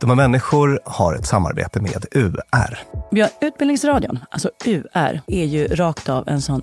Dumma människor har ett samarbete med UR. Ja, Utbildningsradion, alltså UR, är ju rakt av en sån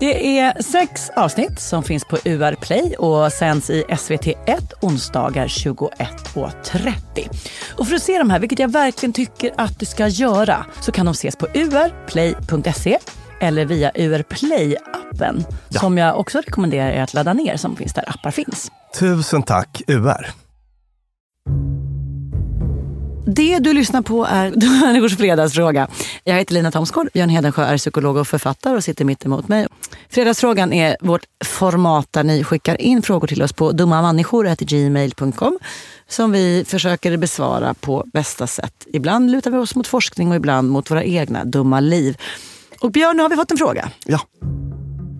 Det är sex avsnitt som finns på UR Play och sänds i SVT1 onsdagar 21.30. Och för att se de här, vilket jag verkligen tycker att du ska göra, så kan de ses på urplay.se eller via UR Play-appen ja. som jag också rekommenderar er att ladda ner som finns där appar finns. Tusen tack UR! Det du lyssnar på är Människors fredagsfråga. Jag heter Lina Thomsgård, Björn Hedensjö är psykolog och författare och sitter mitt emot mig. Fredagsfrågan är vårt format där ni skickar in frågor till oss på dummamänniskor.gmail.com som vi försöker besvara på bästa sätt. Ibland lutar vi oss mot forskning och ibland mot våra egna dumma liv. Och Björn, nu har vi fått en fråga. Ja.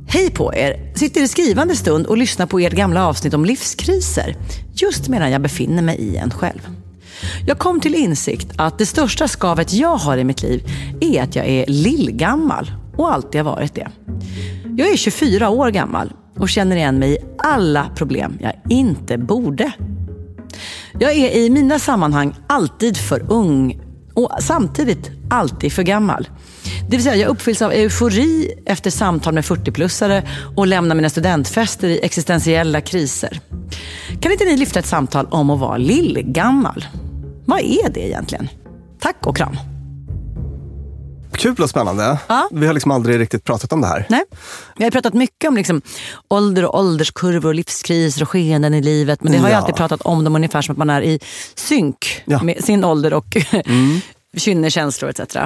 Hej på er! Sitter i skrivande stund och lyssnar på ert gamla avsnitt om livskriser. Just medan jag befinner mig i en själv. Jag kom till insikt att det största skavet jag har i mitt liv är att jag är lillgammal och alltid har varit det. Jag är 24 år gammal och känner igen mig i alla problem jag inte borde. Jag är i mina sammanhang alltid för ung och samtidigt alltid för gammal. Det vill säga, jag uppfylls av eufori efter samtal med 40-plussare och lämnar mina studentfester i existentiella kriser. Kan inte ni lyfta ett samtal om att vara lillgammal? Vad är det egentligen? Tack och kram. Kul och spännande. Ja. Vi har liksom aldrig riktigt pratat om det här. Nej. Vi har pratat mycket om liksom ålder och ålderskurvor, och livskriser och skeenden i livet. Men det har ja. jag alltid pratat om dem ungefär som att man är i synk ja. med sin ålder och mm. kynne, känslor etc.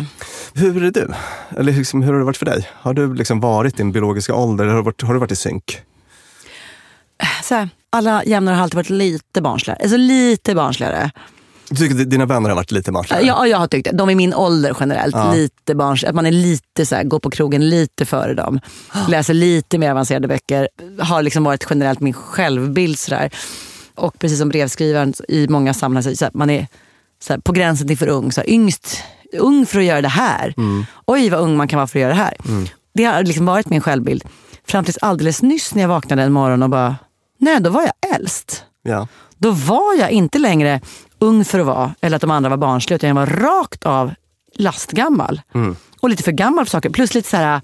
Hur är du? Eller liksom, hur har det varit för dig? Har du liksom varit din biologiska ålder? Har du varit, har du varit i synk? Så här, alla jämnare har alltid varit lite barnsligare. Alltså lite barnsligare. Du tycker att dina vänner har varit lite barnsligare? Ja, jag har tyckt det. De är min ålder generellt. Ja. Lite barns, att man är lite så här, går på krogen lite före dem. Läser lite mer avancerade böcker. Har liksom varit generellt min självbild. Så där. Och precis som brevskrivaren i många sammanhang, så här, man är så här, på gränsen till för ung. Så här, yngst, ung för att göra det här. Mm. Oj vad ung man kan vara för att göra det här. Mm. Det har liksom varit min självbild. Fram tills alldeles nyss när jag vaknade en morgon och bara, nej då var jag äldst. Ja. Då var jag inte längre ung för att vara, eller att de andra var barnsliga, utan jag var rakt av lastgammal. Mm. Och lite för gammal för saker. Plus lite så här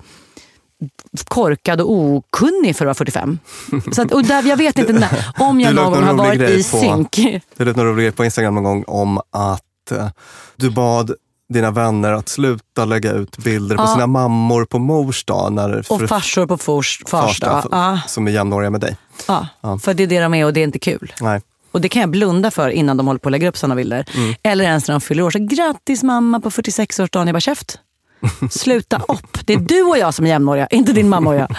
korkad och okunnig för att vara 45. Så att, och där, jag vet inte när, om jag någon gång har varit i synk. Det lät någon rolig på Instagram någon gång om att uh, du bad dina vänner att sluta lägga ut bilder på sina mammor på mors dag. När, och farsor på fars, fars dag. Som är jämnåriga med dig. Ja. ja, för det är det de är och det är inte kul. Nej. Och det kan jag blunda för innan de håller på att lägga upp sådana bilder. Mm. Eller ens när de fyller år. Så grattis mamma på 46-årsdagen. Jag bara käft. Sluta upp. Det är du och jag som är jämnåriga, inte din mamma och jag.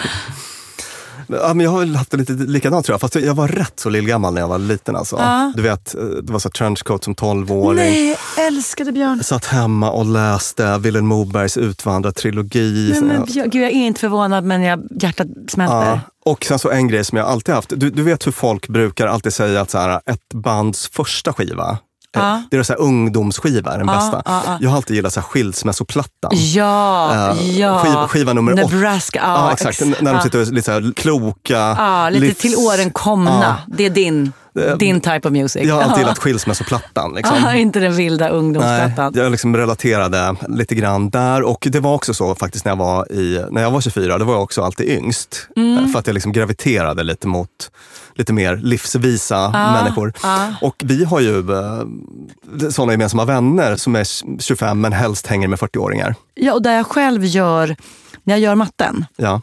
Ja, men jag har haft det lite likadant tror jag. Fast jag var rätt så lillgammal när jag var liten. Alltså. Ja. Du vet, eh, det var så trenchcoat som 12-åring. Nej, älskade Björn. Satt hemma och läste Vilhelm Mobergs Utvandrartrilogi. Nej, men Björn, Gud, jag är inte förvånad men jag, hjärtat smälter. Ja. Och sen så en grej som jag alltid haft. Du, du vet hur folk brukar alltid säga att så här, ett bands första skiva Ja. Det är så här ungdomsskiva, den ja, bästa. Ja, jag har alltid gillat så här skilsmässoplattan. Ja, uh, ja. Skiva, skiva nummer Nebraska. Ja, exakt. Ex när de sitter lite så här kloka. Ja, lite livs... till åren komna. Det är din. Din type of music. Jag har alltid gillat skilsmässoplattan. Liksom. Ah, inte den vilda ungdomsplattan. Nej, jag liksom relaterade lite grann där. Och det var också så faktiskt när jag var, i, när jag var 24, då var jag också alltid yngst. Mm. För att jag liksom graviterade lite mot lite mer livsvisa ah, människor. Ah. Och vi har ju eh, sådana gemensamma vänner som är 25 men helst hänger med 40-åringar. Ja, och där jag själv gör när jag gör matten. Ja.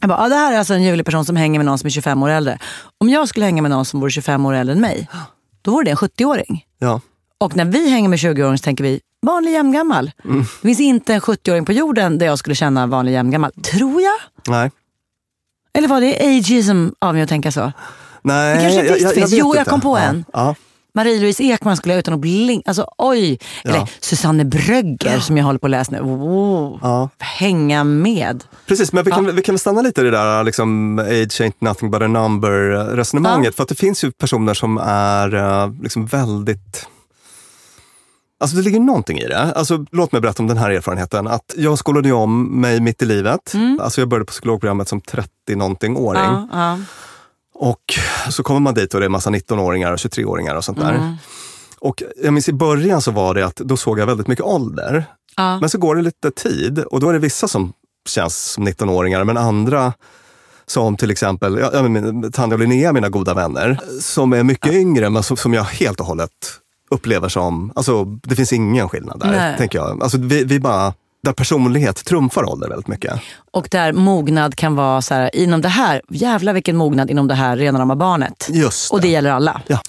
Jag bara, ah, det här är alltså en ljuvlig person som hänger med någon som är 25 år äldre. Om jag skulle hänga med någon som vore 25 år äldre än mig, då vore det en 70-åring. Ja. Och när vi hänger med 20-åringar så tänker vi, vanlig jämngammal. Mm. Det finns inte en 70-åring på jorden där jag skulle känna vanlig jämngammal. Tror jag? Nej. Eller var det ageism av mig att tänka så? Nej, Det kanske visst finns. vet Jo, jag kom på ja. en. Ja. Marie-Louise Ekman skulle jag utan att blinka. Alltså oj. Eller Ja. Susanne Brögger som jag håller på att läsa nu. Oh, Ja. Hänga med. Precis, men vi kan, vi kan stanna lite i det där liksom, age ain't nothing but a number resonemanget. Ja. För att det finns ju personer som är eh, liksom väldigt Alltså det ligger någonting i det. Alltså, låt mig berätta om den här erfarenheten. Att jag skolade om mig mitt i livet. Alltså jag började på psykologprogrammet som 30-någonting-åring. Ja, ja. Och så kommer man dit och det är massa 19-åringar och 23-åringar och sånt där. Och jag minns i början så var det att då såg jag väldigt mycket ålder. Ja. Men så går det lite tid och då är det vissa som känns som 19-åringar men andra som till exempel ja, ja, men Tanja och Linnea, mina goda vänner, som är mycket yngre men som, som jag helt och hållet upplever som, alltså det finns ingen skillnad där, Nej. tänker jag. Alltså vi, vi bara, där personlighet trumfar ålder väldigt mycket. Och där mognad kan vara så här, inom det här, jävla vilken mognad inom det här rena rama barnet. Just Och det gäller alla. Ja.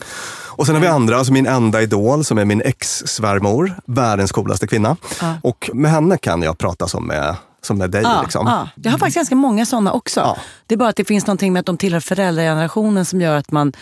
Och sen har vi andra, alltså min enda idol som är min ex-svärmor, världens coolaste kvinna. Och med henne kan jag prata som med, som med dig. Ja, liksom. ja. Jag har faktiskt ganska många sådana också. Ja. Det är bara att det finns någonting med att de tillhör föräldragenerationen som gör att man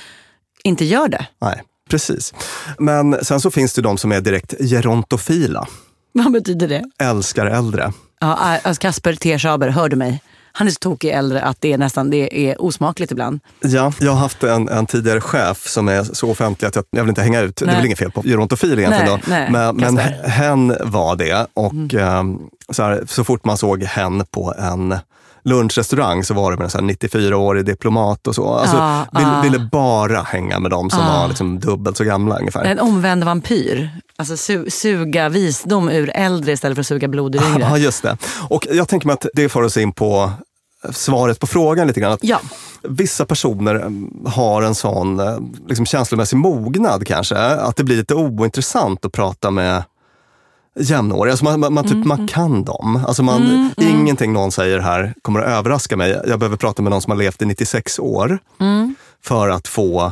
inte gör det. Nej, precis. Men sen så finns det de som är direkt gerontofila, Vad betyder det? älskar äldre. Ja, alltså Kasper T. Schaber, hör du mig? Han är så tokig äldre att det är nästan det är osmakligt ibland. Ja, jag har haft en, en tidigare chef som är så offentlig att jag, jag vill inte hänga ut. Det är Nej. väl inget fel på gerontofil egentligen. Nej, då. nej, men men. Mm. hen var det. Och ehm, så, här, så fort man såg hen på en lunchrestaurang så var det med en så här 94-årig diplomat och så. Alltså, Ja, vill, ja. ville bara hänga med dem som Ja. var liksom dubbelt så gamla ungefär. En omvänd vampyr. Alltså su- suga visdom ur äldre istället för att suga blod ur yngre. Ja, just det. Och jag tänker mig att det får oss in på svaret på frågan lite grann. Att Ja. Vissa personer mm, har en sån eh, liksom känslomässig mognad kanske, att det blir lite ointressant att prata med jämnåriga. Alltså man, man, man, typ, man kan dem. Alltså man, Ingenting någon säger här kommer att överraska mig. Jag behöver prata med någon som har levt i 96 år för att få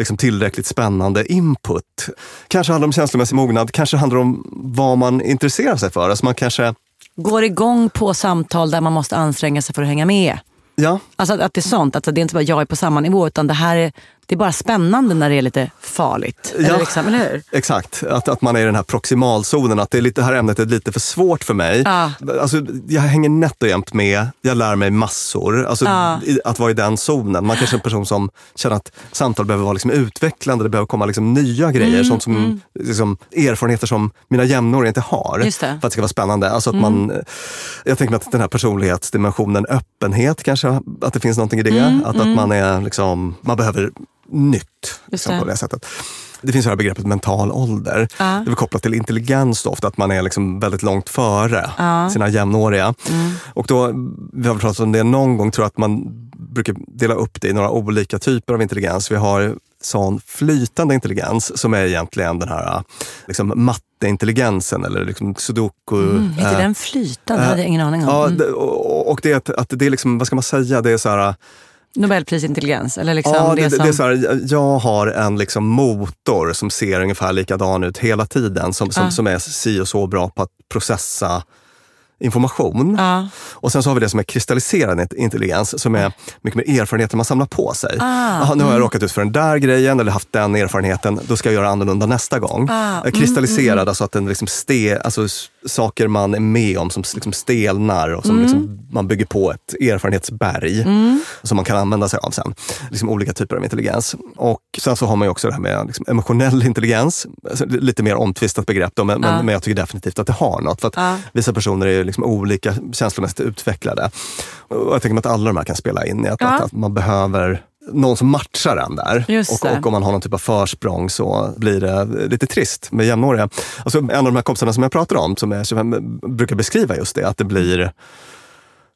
liksom tillräckligt spännande input. Kanske handlar det om känslomässig mognad, kanske handlar det om vad man intresserar sig för. Alltså man kanske, Går igång på samtal där man måste anstränga sig för att hänga med. ja, Alltså att, att det är sånt, att det är inte bara jag är på samma nivå utan det här är, det är bara spännande när det är lite farligt. Ja. Eller, liksom, eller hur? Exakt, att, att man är i den här proximalzonen. Att det, är lite, det här ämnet är lite för svårt för mig. Ja. Alltså, jag hänger nätt och jämt med, jag lär mig massor. Alltså, Ja. att vara i den zonen. Man kanske är en person som känner att samtal behöver vara liksom utvecklande, det behöver komma liksom nya grejer. Mm, sånt som, liksom, erfarenheter som mina jämnåriga inte har. Just det. Mm. För att det ska vara spännande. Alltså att man, jag tänker mig att den här personlighetsdimensionen, öppenhet kanske, att det finns någonting i det. att, att man, är, liksom, man behöver nytt. Liksom, det. på det sättet. Det finns det här begreppet mental ålder. Ja. Det är kopplat till intelligens då, ofta, att man är liksom väldigt långt före sina jämnåriga. Och då, vi har pratat om det någon gång, tror jag att man brukar dela upp det i några olika typer av intelligens. Vi har sån flytande intelligens som är egentligen den här liksom, matteintelligensen eller liksom sudoku. Mm, heter eh, den flytande? Det hade jag ingen aning om. Ja, Mm. och, och det är att, att det är liksom, vad ska man säga, det är så här Nobelprisintelligens? Eller liksom Ja, det, det, som... det är så här, jag har en liksom motor som ser ungefär likadan ut hela tiden. Som, som, Ja. som är si och så bra på att processa information. Ja. Och sen så har vi det som är kristalliserad intelligens, som är mycket mer erfarenheter man samlar på sig. Ah, Jaha, nu har jag råkat ut för den där grejen eller haft den erfarenheten, då ska jag göra annorlunda nästa gång. Ah, Eh, Kristalliserad, alltså att den liksom ste, alltså saker man är med om som liksom stelnar och som liksom man bygger på ett erfarenhetsberg som man kan använda sig av sen. Liksom olika typer av intelligens. Och sen så har man också det här med liksom emotionell intelligens. Alltså, lite mer omtvistat begrepp då, men, Ah. men, men jag tycker definitivt att det har något. För att Ah. Vissa personer är liksom olika känslomässigt utvecklade. Och jag tänker mig att alla de här kan spela in i att, Ja. att, att man behöver någon som matchar en där. Och, och om man har någon typ av försprång så blir det lite trist med jämnåriga. Alltså, en av de här kompisarna som jag pratar om, som är 25, brukar beskriva just det, att det blir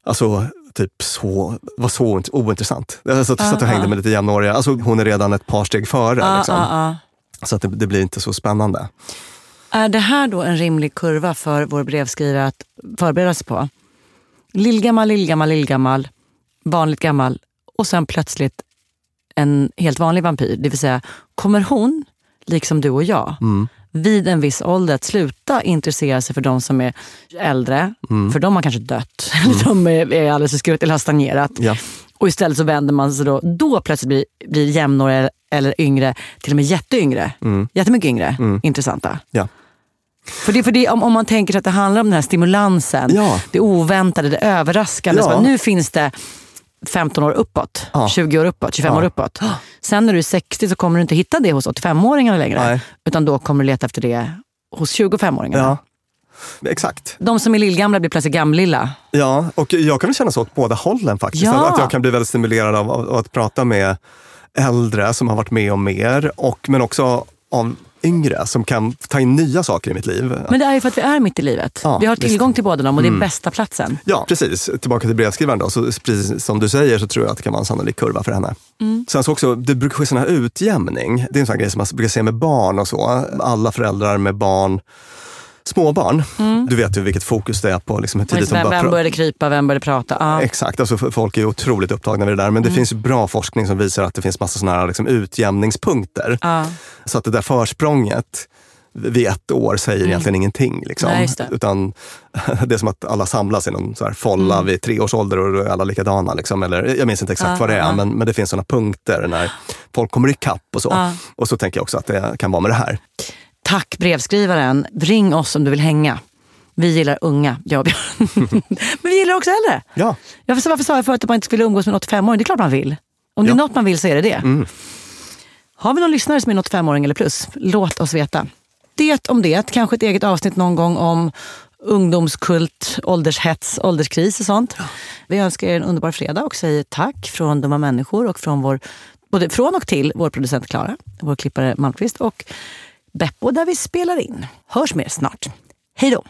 Alltså, typ så, var så int- ointressant. Jag satt, satt och hängde med lite jämnåriga. Alltså, hon är redan ett par steg före. Ah, liksom. ah, ah. Så att det, det blir inte så spännande. Är det här då en rimlig kurva för vår brevskrivare att förbereda sig på? Lillgammal, lillgammal, lillgammal, vanligt gammal och sen plötsligt en helt vanlig vampyr. Det vill säga, kommer hon, liksom du och jag, Mm. vid en viss ålder att sluta intressera sig för de som är äldre, Mm. för de har kanske dött, eller de är, är alldeles för skrutt eller har stagnerat. Ja. Och istället så vänder man sig då, då plötsligt blir, blir jämnåriga eller yngre, till och med jätteyngre, Mm. jättemycket yngre, intressanta. Ja. För det, för det, om, om man tänker sig att det handlar om den här stimulansen, Ja. det oväntade, det överraskande. Ja. Nu finns det 15 år uppåt, Ja. 20 år uppåt, 25 Ja. år uppåt. Sen när du är 60 så kommer du inte hitta det hos 85-åringarna längre. Nej. Utan då kommer du leta efter det hos 25-åringarna. Ja. Exakt. De som är lillgamla blir plötsligt gamlilla. Ja, och jag kan väl känna så åt båda hållen faktiskt. Ja. Att jag kan bli väldigt stimulerad av, av att prata med äldre som har varit med om mer, och, men också av yngre som kan ta in nya saker i mitt liv. Men det är ju för att vi är mitt i livet. Ja, vi har visst. Mm. tillgång till båda dem och det är bästa platsen. Ja, precis. Tillbaka till brevskrivaren då. Så precis som du säger så tror jag att det kan vara en sannolik kurva för henne. Sen så också, det brukar ske sån här utjämning. Det är en sån grej som man brukar se med barn och så. Alla föräldrar med barn, småbarn. Du vet ju vilket fokus det är på liksom hur tidigt de Vem, börjar vem började krypa, vem började prata? Ja. Exakt, alltså folk är otroligt upptagna med det där. Men det Mm. finns bra forskning som visar att det finns massa såna här liksom utjämningspunkter. Ja. Så att det där försprånget vid ett år säger egentligen ingenting. Liksom. Mm. Nej, det. Utan det är som att alla samlas i någon så här folla vid tre års ålder och då är alla likadana. Liksom. Eller, jag minns inte exakt Mm. Ja, vad det är, ja. men, men det finns såna punkter när folk kommer ikapp och så. Ja. Och så tänker jag också att det kan vara med det här. Tack brevskrivaren. Ring oss om du vill hänga. Vi gillar unga, jag och Björn. Men vi gillar också äldre. Ja, Varför, varför sa jag förut att man inte skulle umgås med en 85-åring? Det är klart man vill. Om det är Ja. Mm. något man vill så är det det. Har vi någon lyssnare som är en 85-åring eller plus? Låt oss veta. Det om det. Kanske ett eget avsnitt någon gång om ungdomskult, åldershets, ålderskris och sånt. Vi önskar er en underbar fredag och säger tack från Dumma människor och från vår, både från och till vår producent Klara, vår klippare Malmqvist och Beppo där vi spelar in. Hörs mer snart. Hej då!